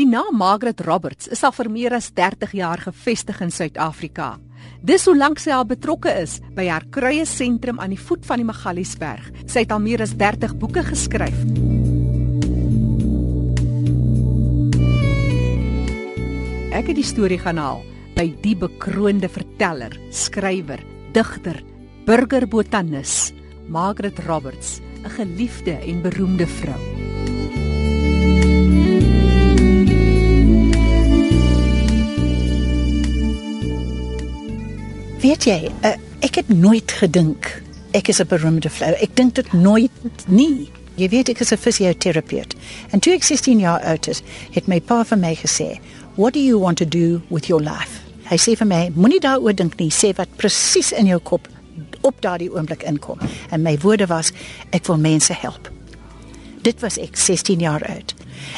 Die naam Margaret Roberts is al vir meer as 30 jaar gevestig in Suid-Afrika. Dis hoe lank sy al betrokke is by haar kruie sentrum aan die voet van die Magaliesberg. Sy het al meer as 30 boeke geskryf. Ek het die storie gaan haal by die bekroonde verteller, skrywer, digter, burgerbotanis, Margaret Roberts, 'n geliefde en beroemde vrou. Weet jy, uh, ek het nooit gedink ek is 'n beroemde vrou. Ek dink dit nooit nie. Jy weet ek is 'n fisioterapeut. En toe ek 16 jaar oud is, het my pa vir my gesê, "What do you want to do with your life?" Hy sê vir my, "Moenie daaroor dink nie, sê wat presies in jou kop op daardie oomblik inkom." En my woorde was, "Ek wil mense help." Dit was ek 16 jaar oud.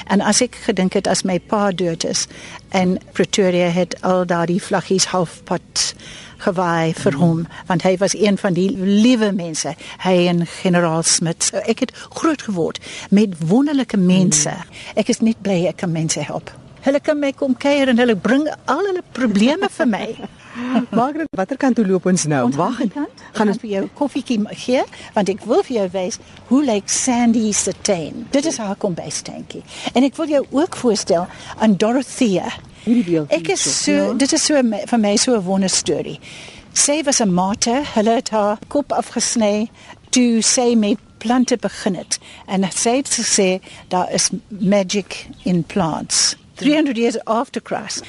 En as ek gedink het as my pa dood is en Pretoria het al daardie vlaggies halfpad gewaai vir hom want hy was een van die liewe mense. Hy en generaal Smit. So ek het groot geword met wonderlike mense. Ek is net bly ek kan mense help. Hulle kan my kom kuier en hulle bring al hulle probleme vir my. Margaret watter kant toe loop ons nou? Wag gaan ons vir jou koffietjie gee want ek wil vir jou wys hoe lyk Sandy se teen dit is haar kombuistankie en ek wil jou ook voorstel aan Dorothea hierdie beeld. Ek is so ja. dit is so vir my so 'n wonder storie. Sy was 'n martyr, hulle het haar kop afgesny toe sy met plante begin het en sy het gesê daar is magic in plants. 300 years after Christ.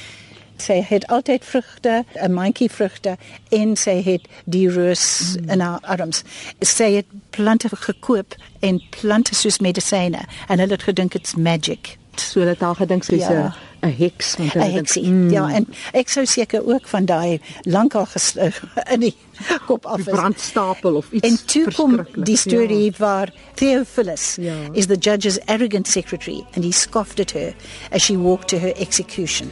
Sy het altyd vrugte, 'n mandjie vrugte en sy het die roos mm. in haar arms. Sy het plante gekoop en plante soos medisyne en hulle het gedink dit's magic. So hulle het al gedink sy's 'n ja. 'n heks want hulle dink mm. ja en ek sou seker ook van daai lankal in die kop af is brandstapel of iets en toe kom die storie ja. waar Theophilus ja. is the judge's arrogant secretary and he scoffed at her as she walked to her execution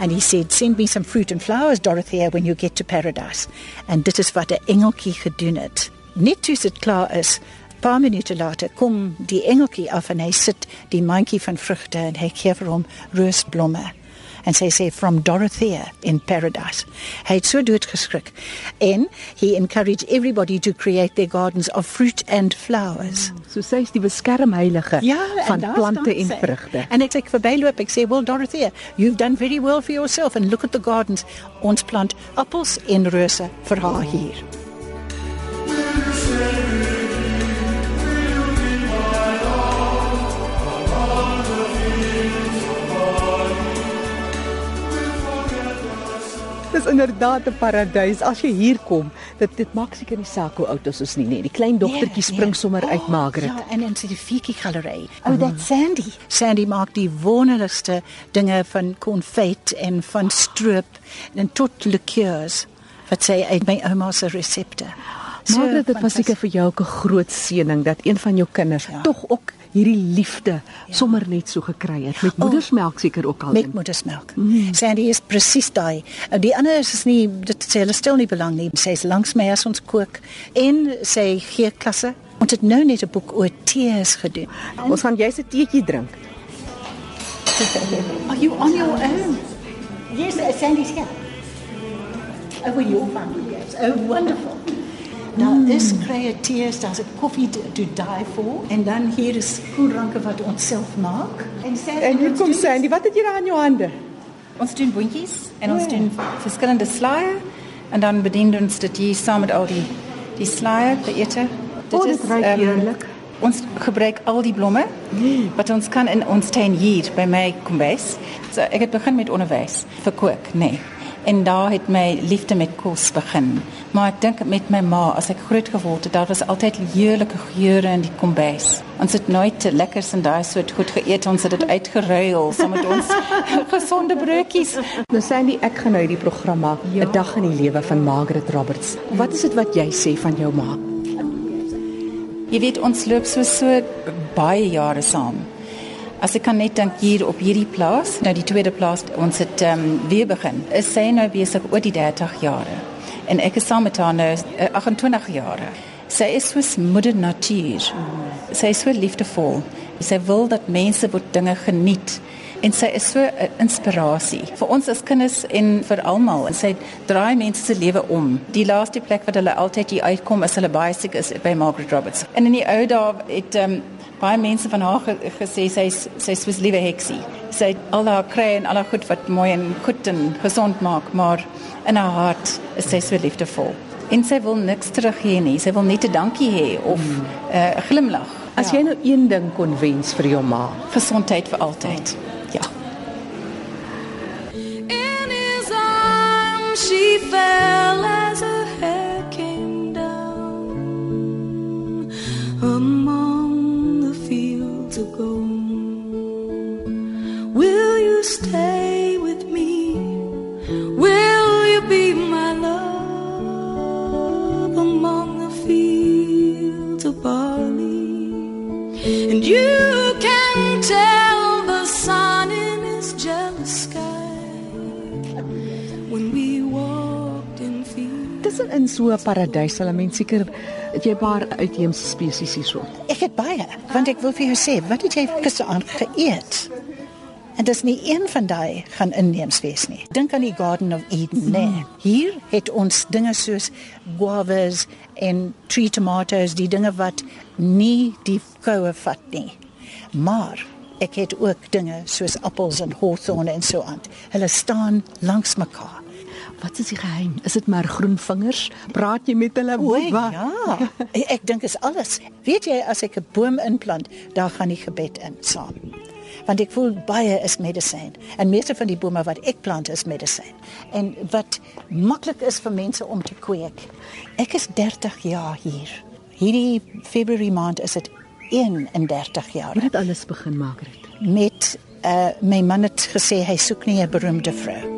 And he said, Send me some fruit and flowers, Dorothea, when you get to paradise. And dit is wat 'n engeltjie gedoen het. Net toe dit klaar is, paar minute later kom die engeltjie af en hy sit die mandjie van vrugte en hy gee vir hom roosblomme en sê sê from Dorothea in paradise. Hy het so dood geskrik en he encouraged everybody to create their gardens of fruit and flowers. Mm, so sê hy die beskermheilige ja, van plante en vrugte. En ek sê verbyloop ek sê well Dorothea, you've done very well for yourself and look at the gardens ons plant appels en rose vir haar hier. Dis inderdaad 'n paradys as jy hier kom. Dit dit maak seker nie saak hoe oud ons is nie, nee. Die klein dogtertjie nee, spring nee. sommer uit oh, Margaret. Ja, en in die Fiki galery. Oh, dat Sandy. Sandy maak die wonderlikste dinge van konfyt en van stroop en tot liqueurs wat sy uit my ouma se resepte. So, Margaret, dit was seker vir jou 'n groot seëning dat een van jou kinders ja. tog ook hierdie liefde ja. sommer net so gekry het met moedersmelk seker ook al. Met moedersmelk. Mm. Sandy is presies daai. Die ander is nie dit sê hulle stel nie belang nie. Sy is langs my as ons kook en sy gee klasse. Ons het nou net 'n boek oor tees gedoen. Ons gaan jy se teetjie drink. Are you on your own? Yes, Sandy's here. Oh, well, you're fine. Yes. Oh, wonderful. Daar mm. is createurs, daar's 'n koffie to, to die for en dan hier is koelranke wat ons self maak. En sê En hier kom Sandy, wat het jy daar aan jou hande? Ons doen boontjies en ons oh, doen verskillende slaaië en dan bedien ons dit hier saam met al die die slaaië vir ete. Dit oh, is heerlik. Um, ons gebruik al die blomme mm. wat ons kan in ons tuin hier by my kombuis. So ek het begin met onderwys vir kook, nee. En daar het my liefde met kos begin. Maar ek dink met my ma, as ek groot geword het, daar was altyd heerlike geure in die kombuis. Ons het nooit lekkers en daai soort goed geëet, ons het dit uitgeruil saam met ons gesonde broodjies. Nou Sandy, ek gaan nou hierdie program maak, 'n ja. dag in die lewe van Margaret Roberts. Wat is dit wat jy sê van jou ma? Jy weet ons loop so so baie jare saam. As ek kan net dink hier op hierdie plaas, nou die tweede plaas, ons het ehm um, weer begin. Is sy nou besig oor die 30 jare. En ek is saam met haar nou 28 eh, jare. Sy is soos moeder natuur. Sy is so liefdevol. Sy wil dat mense moet dinge geniet en sy is so 'n inspirasie vir ons as kinders en vir almal en sy draai mense se lewe om. Die laaste plek wat hulle altyd hier uitkom as hulle baie siek is by Margaret Roberts. En in die ou dae het um, baie mense van haar ge gesê sy's sy's soos liewe heksie. Sy het al haar kry en al haar goed wat mooi en goed en gesond maak, maar in haar hart is sy so liefdevol. En sy wil niks terug hê nie. Sy wil net 'n dankie hê of 'n uh, glimlag. As jy nou een ding kon wens vir jou ma, gesondheid vir altyd. Ja. Tussen in so 'n paradys sal 'n mens seker jy paar uitheemse spesies hierso. Ek het baie, want ek wil vir jou sê, wat het jy gisteraand geëet? En dis nie een van daai gaan inneems wees nie. Dink aan die Garden of Eden, nee. Hier het ons dinge soos guavas en tree tomatoes, die dinge wat nie die koue vat nie. Maar ek het ook dinge soos appels en hawthorne en so aan. Hulle staan langs mekaar. Wat is die geheim? Is dit maar groen vingers? Praat jy met hulle? O, Wa- ja. Ek dink is alles. Weet jy as ek 'n boom inplant, daar gaan die gebed in saam. Want ek voel baie is medisyn en meeste van die bome wat ek plant is medisyn. En wat maklik is vir mense om te kweek. Ek is 30 jaar hier. Hierdie Februarie maand is dit 31 jaar Hoe het alles begin, Margaret? met uh my man het gesê hy soek nie 'n beroemde vrou.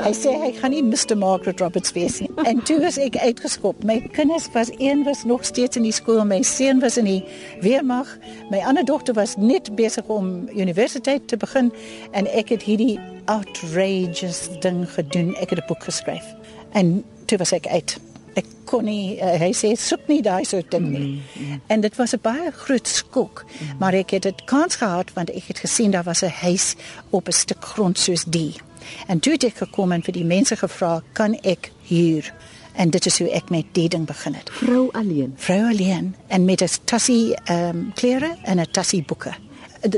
Hy sê hy gaan nie Mr Margaret Roberts wees nie. En toe was ek uitgeskop. My kinders was een was nog steeds in die skool, my seun was in die weermag, my ander dogter was net besig om universiteit te begin en ek het hierdie outrageous ding gedoen. Ek het 'n boek geskryf. En toe was ek uit. Ek kon nie uh, hy sê soek nie daai soort ding nie. Mm, en dit was 'n baie groot skok, mm. maar ek het dit kans gehad want ek het gesien daar was 'n huis op 'n stuk grond soos die. En toe het ek gekom en vir die mense gevra, kan ek huur? En dit is hoe ek met die ding begin het. Vrou alleen. Vrou alleen en met 'n tassie ehm um, klere en 'n tassie boeke.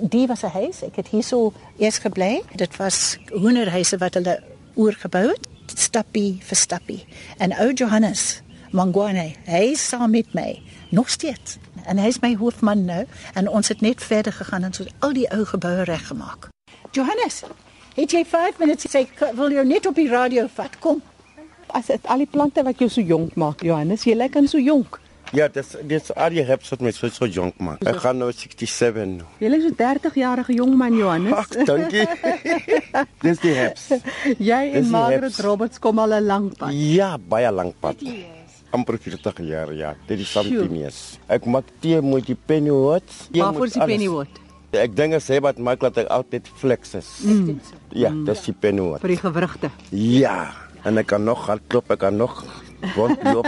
Die was 'n huis. Ek het hierso eers gebly. Dit was hoenderhuise wat hulle oorgebou het, stappie vir stappie. En ou Johannes Mangwane, hy is saam met my nog steeds. En hy is my hoofman nou en ons het net verder gegaan en so al die ou geboue reggemaak. Johannes, het jy 5 minute sê wil jou net op die radio vat. Kom. As dit al die plante wat jou so jonk maak, Johannes, jy lyk aan so jonk. Ja, dis dis al die herbs wat my so so jonk maak. Ek gaan nou 67 nou. Jy lyk so 30-jarige jong man, Johannes. Ag, dankie. dis die herbs. jy dis en Margaret. Roberts kom al 'n lang pad. Ja, baie lank pad. amper 40 jaar ja. Dit is Santinius. Ek maak tee met die pennywood. Waarvoor is die pennywood? Ek dink as hy wat maak dat ek altyd flex is. Mm. Ja, dis die pennywood. Vir die gewrigte. Ja, en ek kan nog hardloop, ek kan nog rondloop.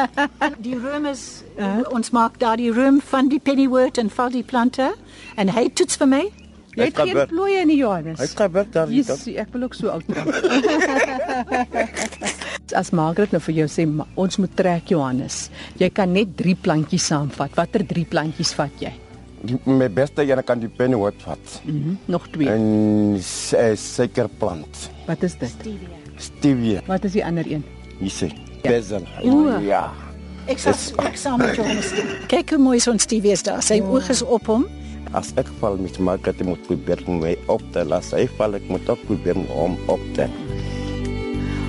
Die room is uh, ons maak daar die room van die pennywort en val die plante en hy toets vir my. Jy het geen werk. plooie nie, Johannes. Hy kan werk daar. Jesus, ek wil ook so oud raak. As Margaret nou vir jou sê "Ma- ons moet trek Johannes. Jy kan net 3 plantjies saamvat. Watter 3 plantjies vat jy? Die- My beste ene kan die pennywood vat. Mhm, nog 2. En s- eh, suikerplant. Wat is dit? Stevia. Wat is die ander een? Hier Bezel. O. Ja. Ek sal ek saam met Johannes. Kyk hoe mooi son Stevie is daar. Sy oog is op hom. As ek val met Margaret moet probeer om my op te laat. Sy val ek moet ook probeer om hom op te.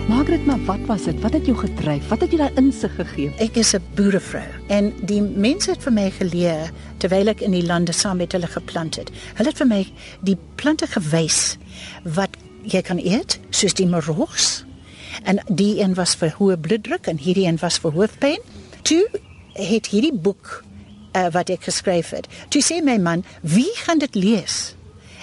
Margaret, maar wat was dit? Wat het jou gedryf? Wat het jou daai insig gegee? Ek is 'n boerevrou en die mense het vir my geleer terwyl ek in die lande saam met hulle geplant het. Hulle het vir my die plante gewys wat jy kan eet, soos die marogs. En die een was vir hoë bloeddruk en hierdie een was vir hoofpyn. Toe het hierdie boek uh, wat ek geskryf het. Toe sê my man, "Wie gaan dit lees?"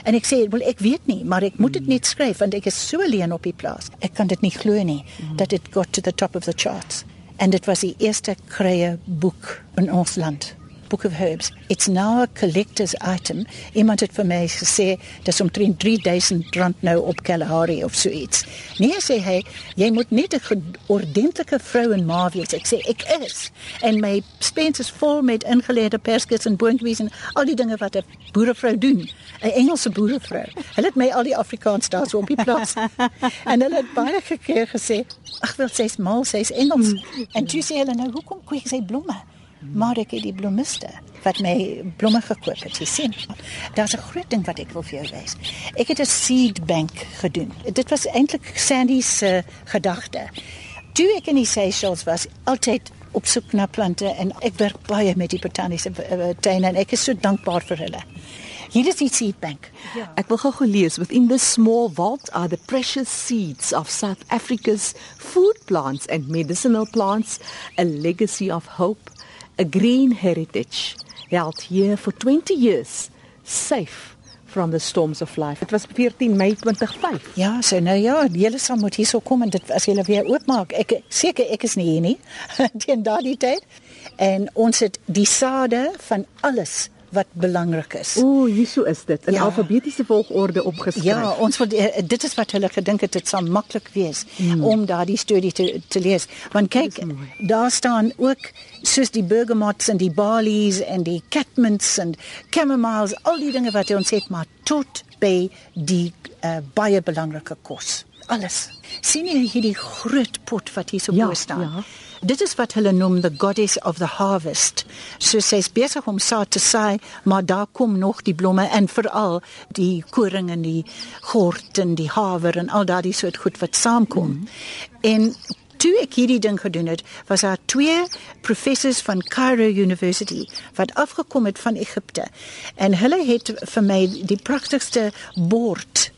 En ek sê, "Wel, ek weet nie, maar ek moet dit net skryf want ek is so alleen op die plaas. Ek kan dit nie glo nie dat dit got to the top of the charts." en dit was die eerste krye boek in ons land. Book of Herbs. It's now a collector's item. Iemand het vir my gesê dis omtrent 3000 rand nou op Kalahari of so iets. Nee sê hy, jy moet net 'n ordentlike vrou en ma wees. Ek sê ek is. En my spens is vol met ingeleerde perskes en boontjies en al die dinge wat 'n boerevrou doen. 'n Engelse boerevrou. Hulle het my al die Afrikaans daar so op die plaas. en hulle het baie gekeer gesê, ag wel sê's mal, sê's Engels. En toe sê hulle nou, hoekom kweek sy blomme? Maar ek het die bloemiste wat my blomme gekoop het, jy sien. Daar's 'n groot ding wat ek wil vir jou wys. Ek het 'n seed bank gedoen. Dit was eintlik Sandy se gedagte. Toe ek in die Seychelles was, altyd op soek na plante en ek werk baie met die botaniese tuine en ek is so dankbaar vir hulle. Hier is die seed bank. Ja. Ek wil gou lees within this small vault are the precious seeds of South Africa's food plants and medicinal plants, a legacy of hope a green heritage held here for 20 years, safe from the storms of life. Dit was 14 Mei 2005. Ja, so nou ja, julle sal moet hierso kom en dit as julle weer oopmaak. Ek seker ek is nie hier nie teen daardie tyd. En ons het die sade van alles wat belangrik is. Ooh, hierso is dit in ja. alfabetiese volgorde opgeskryf. Ja, ons wil eh, dit is wat hulle gedink het dit sal maklik wees mm. om daardie studie te te lees. Want kyk, daar staan ook soos die bergamots en die barleys en die catmints en chamomiles, al die dinge wat ons het maar tot by die uh, baie belangrike kos. Alles. sien jy hierdie groot pot wat hier so ja, bo staan? Ja. Dit is wat hulle noem the goddess of the harvest. So sy's besig om saad te saai, maar daar kom nog die blomme en veral die koring en die gort en die haver en al daardie soort goed wat saamkom. Mm. En toe ek hierdie ding gedoen het, was daar twee professors van Cairo University wat afgekom het van Egipte. En hulle het vir my die pragtigste bord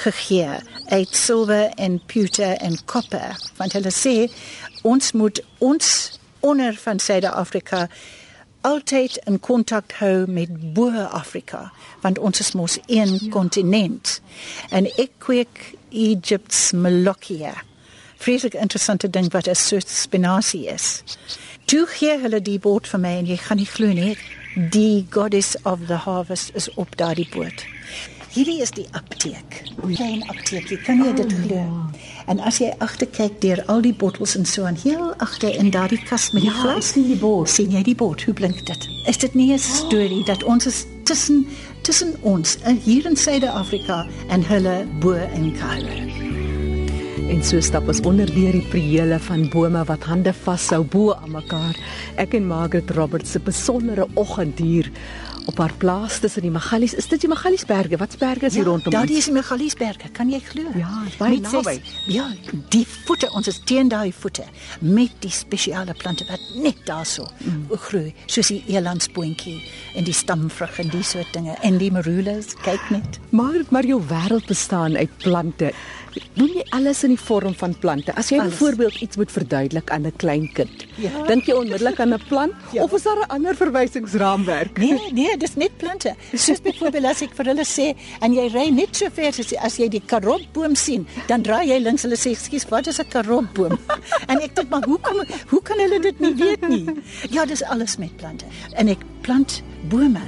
gegee uit silwer en pewter en copper want hulle sê ons moet ons onder van Suid-Afrika altyd in kontak hou met Boer-Afrika want ons is mos een ja. kontinent en ek kweek Egypt's Molokia vreeslik interessante ding wat 'n soort spinasie is. Toe gee hulle die boot vir my en jy gaan nie glo nie die goddess of the harvest is op daardie boot Hierdie is die apteek. Klein apteek. Jy kan jy dit glo. En as jy agter kyk deur al die bottels en so aan heel agter in daardie kas met die ja, glas, sien jy die bord. Sien jy die bord? Hoe blink dit? Is dit nie 'n storie dat ons is tussen tussen ons eh, hier in Suid-Afrika en hulle bo in Kaapstad? En so stap ons onder deur die priele van bome wat hande vashou bo aan mekaar. Ek en Margaret Roberts se besondere oggenddier op haar plaas tussen die Magalies. Is dit die Magaliesberge? Wat berge is hier ja, rondom? Daar is die Magaliesberge. Kan jy glo? Ja, baie naby. Ja, die voete, ons is teen daai voete met die spesiale plante wat net daarso mm. groei, soos die elandsboontjie en die stamvrug en die soort dinge en die marulas, kyk net. Maar maar jou wêreld bestaan uit plante. Doen jy alles in die vorm van plante? As jy byvoorbeeld iets moet verduidelik aan 'n klein kind, ja. dink jy onmiddellik aan 'n plant ja. of is daar 'n ander verwysingsraamwerk? Nee, nee, dis net plante. Soos byvoorbeeld as ek vir hulle sê en jy ry net so ver as, as jy die karotboom sien, dan draai jy links. Hulle sê, "Skus, wat is 'n karotboom?" en ek dink maar hoekom hoe kan hulle dit nie weet nie? Ja, dis alles met plante. En ek plant bome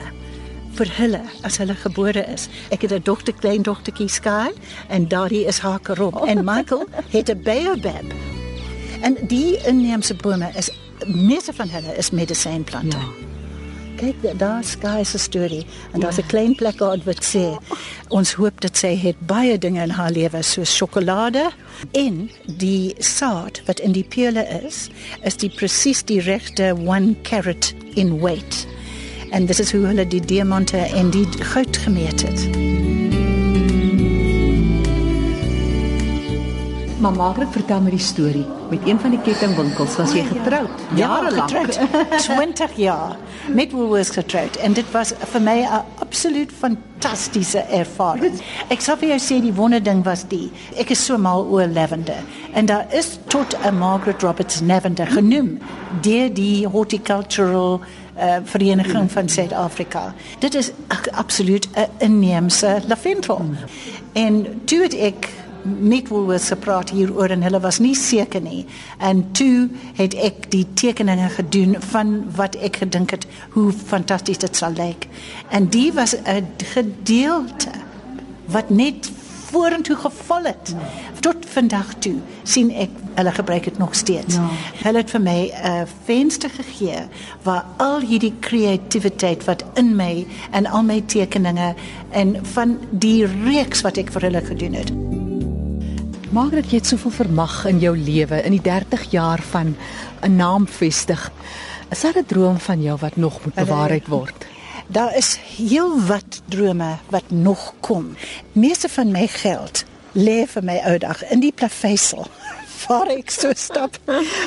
vir hulle as hulle gebore is. Ek het 'n dogter kleindogtertjie Sky en daardie is haar karop en Michael het 'n baobab. En die inheemse bome is meeste van hulle is medisyneplante. Ja. Kyk, daar Sky se storie en daar's 'n klein plek op wat sê ons hoop dit sê het baie dinge in haar lewe soos sjokolade en die saad wat in die peule is, is die presies die regte 1 carat in weight en dit is hoe hulle die diamante en die goud gemeet het. Maar Margaret vertel my die storie. Met een van die kettingwinkels was jy ah, getroud. Ja, jare lank. Getroud. 20 jaar met Woolworths getroud en dit was vir my 'n absoluut fantastiese ervaring. Ek sou vir jou sê die wonderding was die. Ek is so mal oor lavender en daar is tot 'n Margaret Roberts lavender genoem deur die horticultural uh, vereniging van Suid-Afrika. Dit is absoluut 'n inheemse lavendel. En toe het ek met Woolworths gepraat hieroor en hulle was nie seker nie. En toe het ek die tekeninge gedoen van wat ek gedink het hoe fantasties dit sal lyk. En die was 'n gedeelte wat net vorentoe geval het. Tot vandag toe sien ek hulle gebruik dit nog steeds. Ja. Hulle het vir my 'n venster gegee waar al hierdie kreatiwiteit wat in my en al my tekeninge en van die reeks wat ek vir hulle gedoen het. Margaret, jy het soveel vermag in jou lewe in die 30 jaar van 'n naam vestig. Is daar 'n droom van jou wat nog moet bewaarheid word? Daar is heel wat drome wat nog kom. Meeste van my geld lê vir my ou dag in die plaveisel waar ek so stap.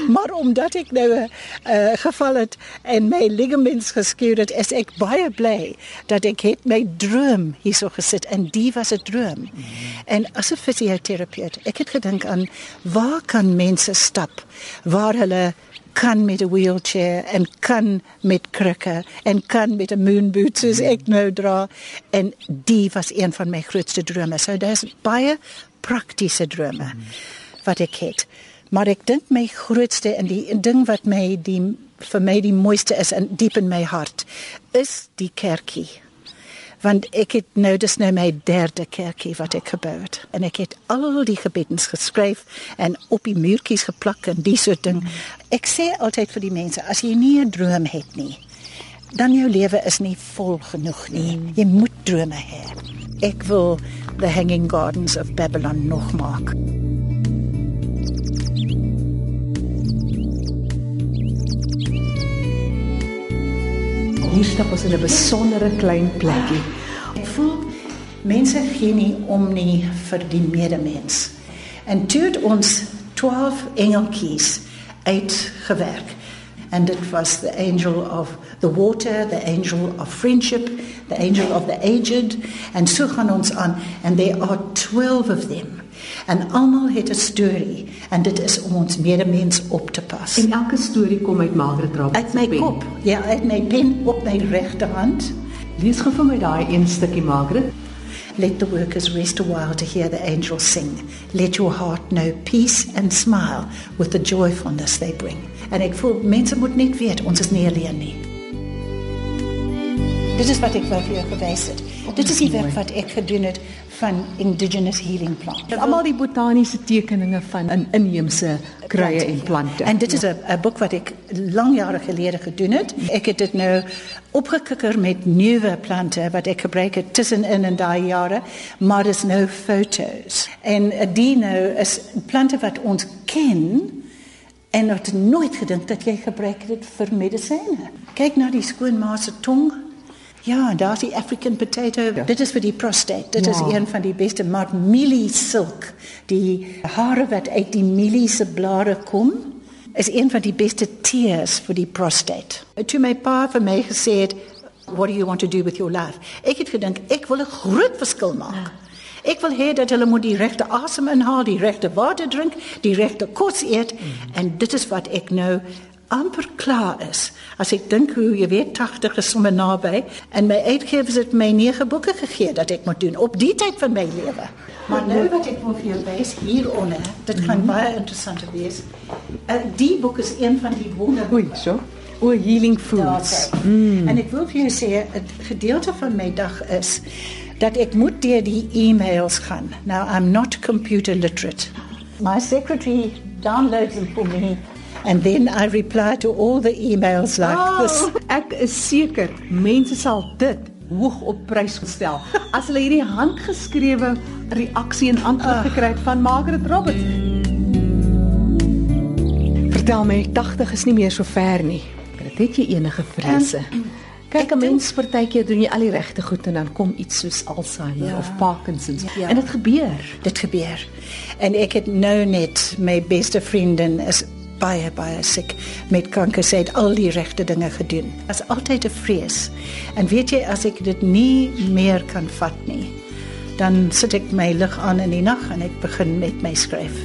Maar omdat ek nou 'n uh, geval het en my ligaments geskeur het, is ek baie bly dat ek het my droom hierso gesit en die was 'n droom. En as 'n fisioterapeut, ek het gedink aan waar kan mense stap waar hulle kan met 'n wheelchair en kan met krikke en kan met 'n moonboot soos ek nou dra en die was een van my grootste drome. So daar's baie praktiese drome wat ek het. Maar ek dink my grootste en die ding wat my die vir my die mooiste is en diep in my hart is die kerkie want ek het nou dis nou my derde kerkie wat ek gebou het en ek het al die gebedens geskryf en op die muurtjies geplak en die soort ding. Ek sê altyd vir die mense as jy nie 'n droom het nie, dan jou lewe is nie vol genoeg nie. Jy moet drome hê. Ek wil the Hanging Gardens of Babylon nog maak. Hier stap ons in 'n besondere klein plekkie. Ek voel mense gee nie om nie vir die medemens. En het ons 12 engeltjies uitgewerk. And it was the angel of the water, the angel of friendship, the angel of the aged, and so gaan ons aan and there are 12 of them. En almal het 'n storie en dit is om ons medemens op te pas. En elke storie kom uit Margaret Roberts. uit my pen. kop, ja, uit my pen op my regterhand. Lees gou vir my daai een stukkie Margaret. Let the workers rest a while to hear the angels sing. Let your heart know peace and smile with the joyfulness they bring. En ek voel mense moet net weet ons is nie alleen nie. Dit is wat ek wou vir jou gewys het. Dit is die werk wat ek gedoen het van indigenous healing plants. Almal die botaniese tekeninge van in inheemse kruie en plante. En dit is 'n 'n boek wat ek lang jare gelede gedoen het. Ek het dit nou opgekikker met nuwe plante wat ek gebruik het tussenin in daai jare, maar dis nou foto's. En die nou is plante wat ons ken en het nooit gedink dat jy gebruik dit vir medisyne. Kyk na die skoonma se tong. Ja, daar's die African potato. Ja. Dit is vir die prostate. Dit ja. is Ja. een van die beste maar mielie silk, die hare wat uit die mielie se blare kom, is een van die beste teers vir die prostate. Toe my pa vir my gesê het, "What do you want to do with your life?" Ek het gedink ek wil 'n groot verskil maak. Ek wil hê dat hulle moet die regte asem inhaal, die regte water drink, die regte kos eet en dit is wat ek nou amper klaar is. As ek dink hoe jy weet 80 is sommer naby en my uitgewers het my nege boeke gegee dat ek moet doen op die tyd van my lewe. Maar nou wat ek wil vir jou wys hieronder, dit gaan baie interessant wees. Uh, die boek is een van die wonder Oei, so. O, healing foods. Mm. En ek wil vir jou sê 'n gedeelte van my dag is dat ek moet deur die e-mails gaan. Now I'm not computer literate. My secretary downloads them for me and then I reply to all the emails like oh. this. Ek is seker mense sal dit hoog op prys stel as hulle hierdie handgeskrewe reaksie en antwoord gekry het van Margaret Roberts. Vertel my, 80 is nie meer so ver nie. Dit het jy enige vrese. Kyk, 'n mens partykeer doen jy al die regte goed en dan kom iets soos Alzheimer ja. of Parkinsons Ja. en dit gebeur. Dit gebeur. En ek het nou net my beste vriendin is baie baie siek met kanker. Sy het al die regte dinge gedoen. As altyd 'n vrees. En weet jy as ek dit nie meer kan vat nie, dan sit ek my lig aan in die nag en ek begin met my skryf.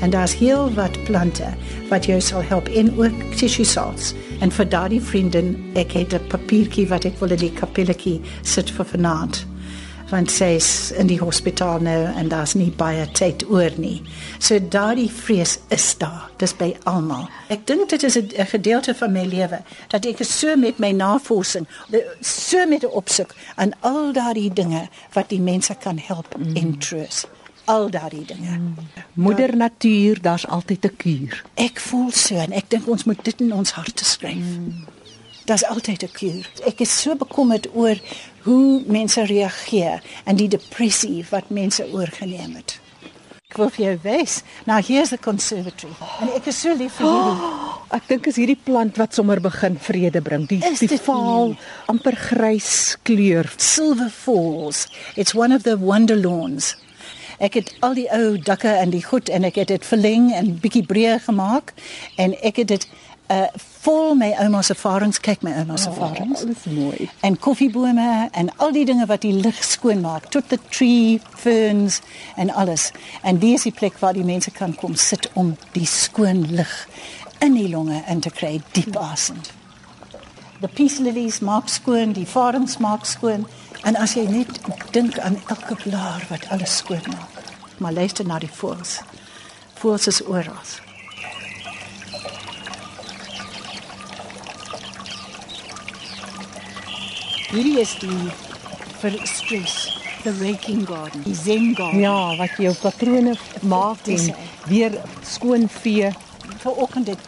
En daar's heel wat plante wat jou sal help en ook tissue salts. En vir daardie vriendin, ek het 'n papiertjie wat ek wil in die kapelletjie sit vir vanaand want sy's in die hospitaal nou en daar's nie baie tyd oor nie. So daardie vrees is daar. Dis by almal. Ek dink dit is 'n gedeelte van my lewe dat ek so met my navorsing, so met 'n opsoek aan al daardie dinge wat die mense kan help mm. en troos. Al daardie dinge. Mm. Moeder Natuur, daar's altyd 'n kuur. Ek voel so en ek dink ons moet dit in ons harte skryf. Mm. Daar's altyd 'n kuur. Ek is so bekommerd oor hoe mense reageer en die depressie wat mense oorgeneem het. Ek wil vir jou wys. Nou hier's the conservatory. En ek is so lief vir hierdie. Oh, ek dink is hierdie plant wat sommer begin vrede bring. Die Is die vaal amper grys kleur. Silver Falls. It's one of the wonder lawns. Ek het al die ou dakke en die goed en ek het dit verleng en bietjie breër gemaak en ek het dit uh vol my ouma se ervarings, kyk my ouma se ervarings. Oh, Alles mooi. en koffiebome en al die dinge wat die lug skoon maak tot the tree ferns en alles. En dis is die plek waar die mense kan kom sit om die skoon lug in die longe in te kry, diep asem. The peace lilies maak skoon, die varens maak skoon en as jy net dink aan elke blaar wat alles skoon maak. Maar luister na die voëls. Voëls is oral. Hierdie is die vir stress, the raking garden, die zen garden. Ja, wat jou patrone maak en weer skoon vee. vanoggend het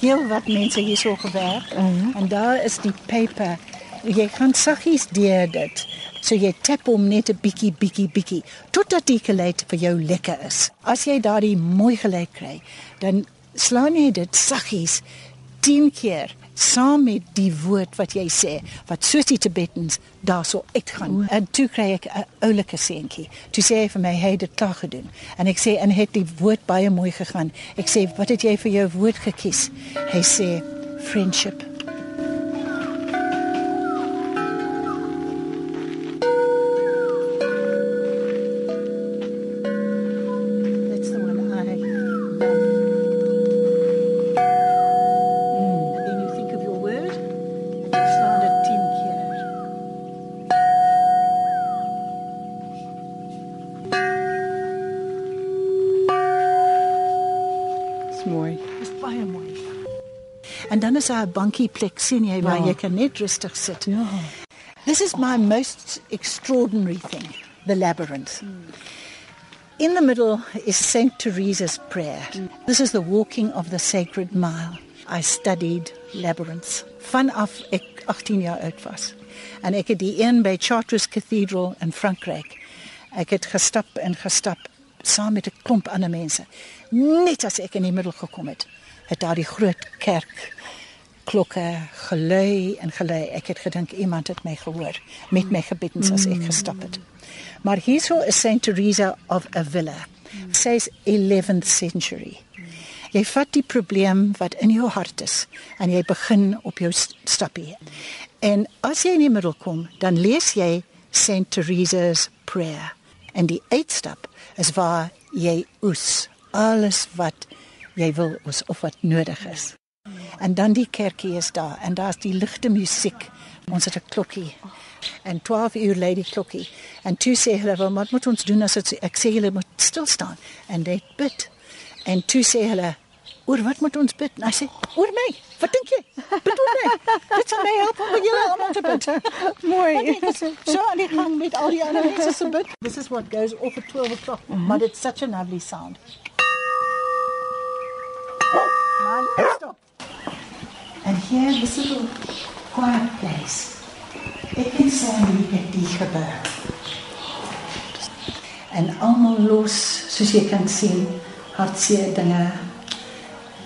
heel wat mense hierso gewerk uh -huh. en daar is die paper. Jy gaan saggies deur dit. So jy tap hom net 'n bietjie bietjie bietjie totdat die geluid vir jou lekker is. As jy daardie mooi geluid kry, dan slaan jy dit saggies 10 keer saam met die woord wat jy sê wat soos die Tibetans daarso uitgaan. En toe kry ek 'n oulike seentjie. Toe sê hy vir my, "Hy het dit klaar gedoen." En ek sê, "En het die woord baie mooi gegaan." Ek sê, "Wat het jy vir jou woord gekies?" Hy sê, "Friendship." Dan is daar 'n bankie plek sien jy waar Ja. jy kan net rustig sit. Ja. This is my most extraordinary thing, the labyrinth. In the middle is St. Teresa's prayer. This is the walking of the sacred mile. I studied labyrinths vanaf ek 18 jaar oud was. En ek het die een by Chartres Cathedral in Frankryk. Ek het gestap en gestap saam met 'n klomp ander mense. Net as ek in die middel gekom het, het daar die groot kerk klokke gelui en gelui. Ek het gedink iemand het my gehoor met my gebeddens as ek gestap het. Maar hierso is Saint Teresa of Avila. Sy's 11th century. Jy vat die probleem wat in jou hart is en jy begin op jou st- stappie. En as jy in die middel kom, dan lees jy Saint Teresa's prayer. En die uitstap is waar jy oes alles wat jy wil oes of wat nodig is. En dan die kerkie is daar en daar's die ligte musiek. Ons het 'n klokkie. En 12 uur lê die klokkie. En toe sê hulle, "Wel, wat moet ons doen as dit ek sê julle moet stil staan." En dit bid. En toe sê hulle, "Oor wat moet ons bid?" En hy sê, "Oor my. Wat dink jy? Bid oor my. Dit sal my help om julle almal te bid." Mooi. so aan die gang met al die ander mense se bid. This is what goes off at 12 o'clock, but it's such a lovely sound. Man, stop. And here, this little quiet place. Ek en Sandy het die gebou. En almal los, soos jy kan sien, hartseer dinge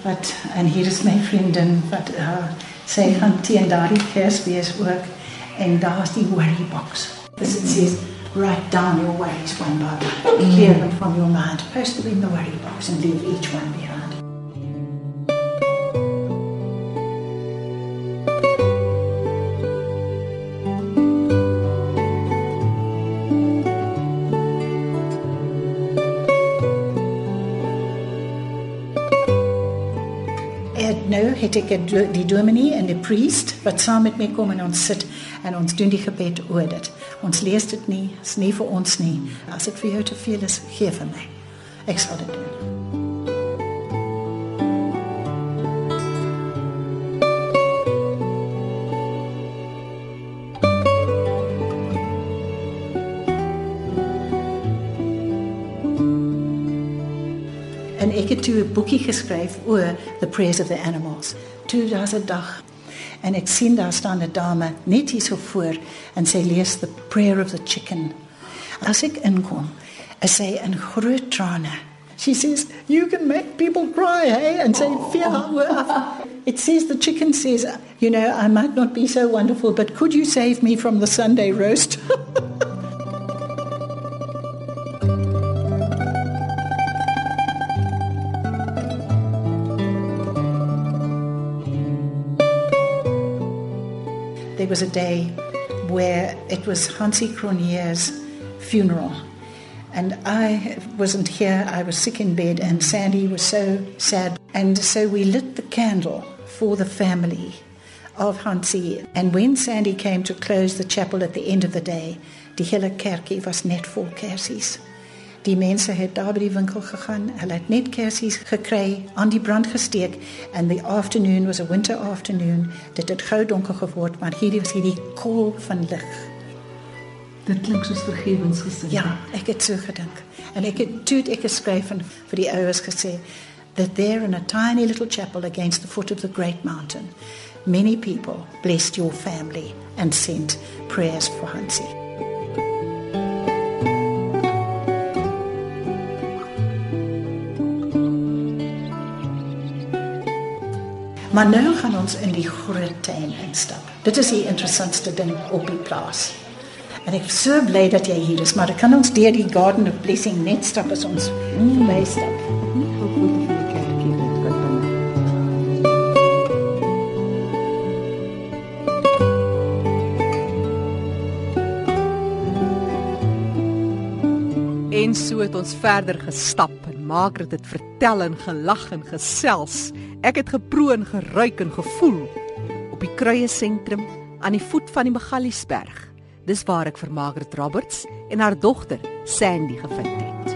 wat en hier is my vriendin wat uh, sy gaan teen daardie Kersfees ook en daar's die worry box. This it says write down your worries one by one. Clear them from your mind. Post them in the worry box and leave each one behind. Nou het ek 'n do- die dominee en die priest wat saam met my kom en ons sit en ons doen die gebed oor dit. Ons lees dit nie, is nie vir ons nie. As dit vir jou te veel is, gee vir my. Ek sal dit doen. Ek het toe 'n boekie geskryf oor the prayers of the animals. Toe daar's 'n dag en ek sien daar staan 'n dame net hier so voor en sy lees the prayer of the chicken. As ek inkom, is sy in groot trane. She says, "You can make people cry, hey?" And say, "Fear." It says the chicken says, "You know, I might not be so wonderful, but could you save me from the Sunday roast?" there was a day where it was Hansi Cronier's funeral. And I wasn't here, I was sick in bed, and Sandy was so sad. And so we lit the candle for the family of Hansi. And when Sandy came to close the chapel at the end of the day, die hele kerkie was net vol kersies. Die mense het daar by die winkel gegaan. Hulle het net kersies gekry, aan die brand gesteek and the afternoon was a winter afternoon. Dit het gou donker geword, maar hierdie was hierdie koel van lig. Dit klink soos vergewensgesing. Ja, ek het so gedink. En ek het toe ek geskryf en vir die ouers gesê that there in a tiny little chapel against the foot of the great mountain, many people blessed your family and sent prayers for Hansi. Maar nou gaan ons in die groot tuin instap. Dit is die interessantste ding op die plaas. En ek is so bly dat jy hier is, maar ek kan ons deur die Garden of Blessing net stap as ons mm. bystap. Nie gou voor vir die kerkie dit kan binne. En so het ons verder gestap en Margaret het vertel en gelag en gesels. Ek het geproe en geruik en gevoel op die kruie sentrum aan die voet van die Magaliesberg. Dis waar ek vir Margaret Roberts en haar dogter Sandy gevind het.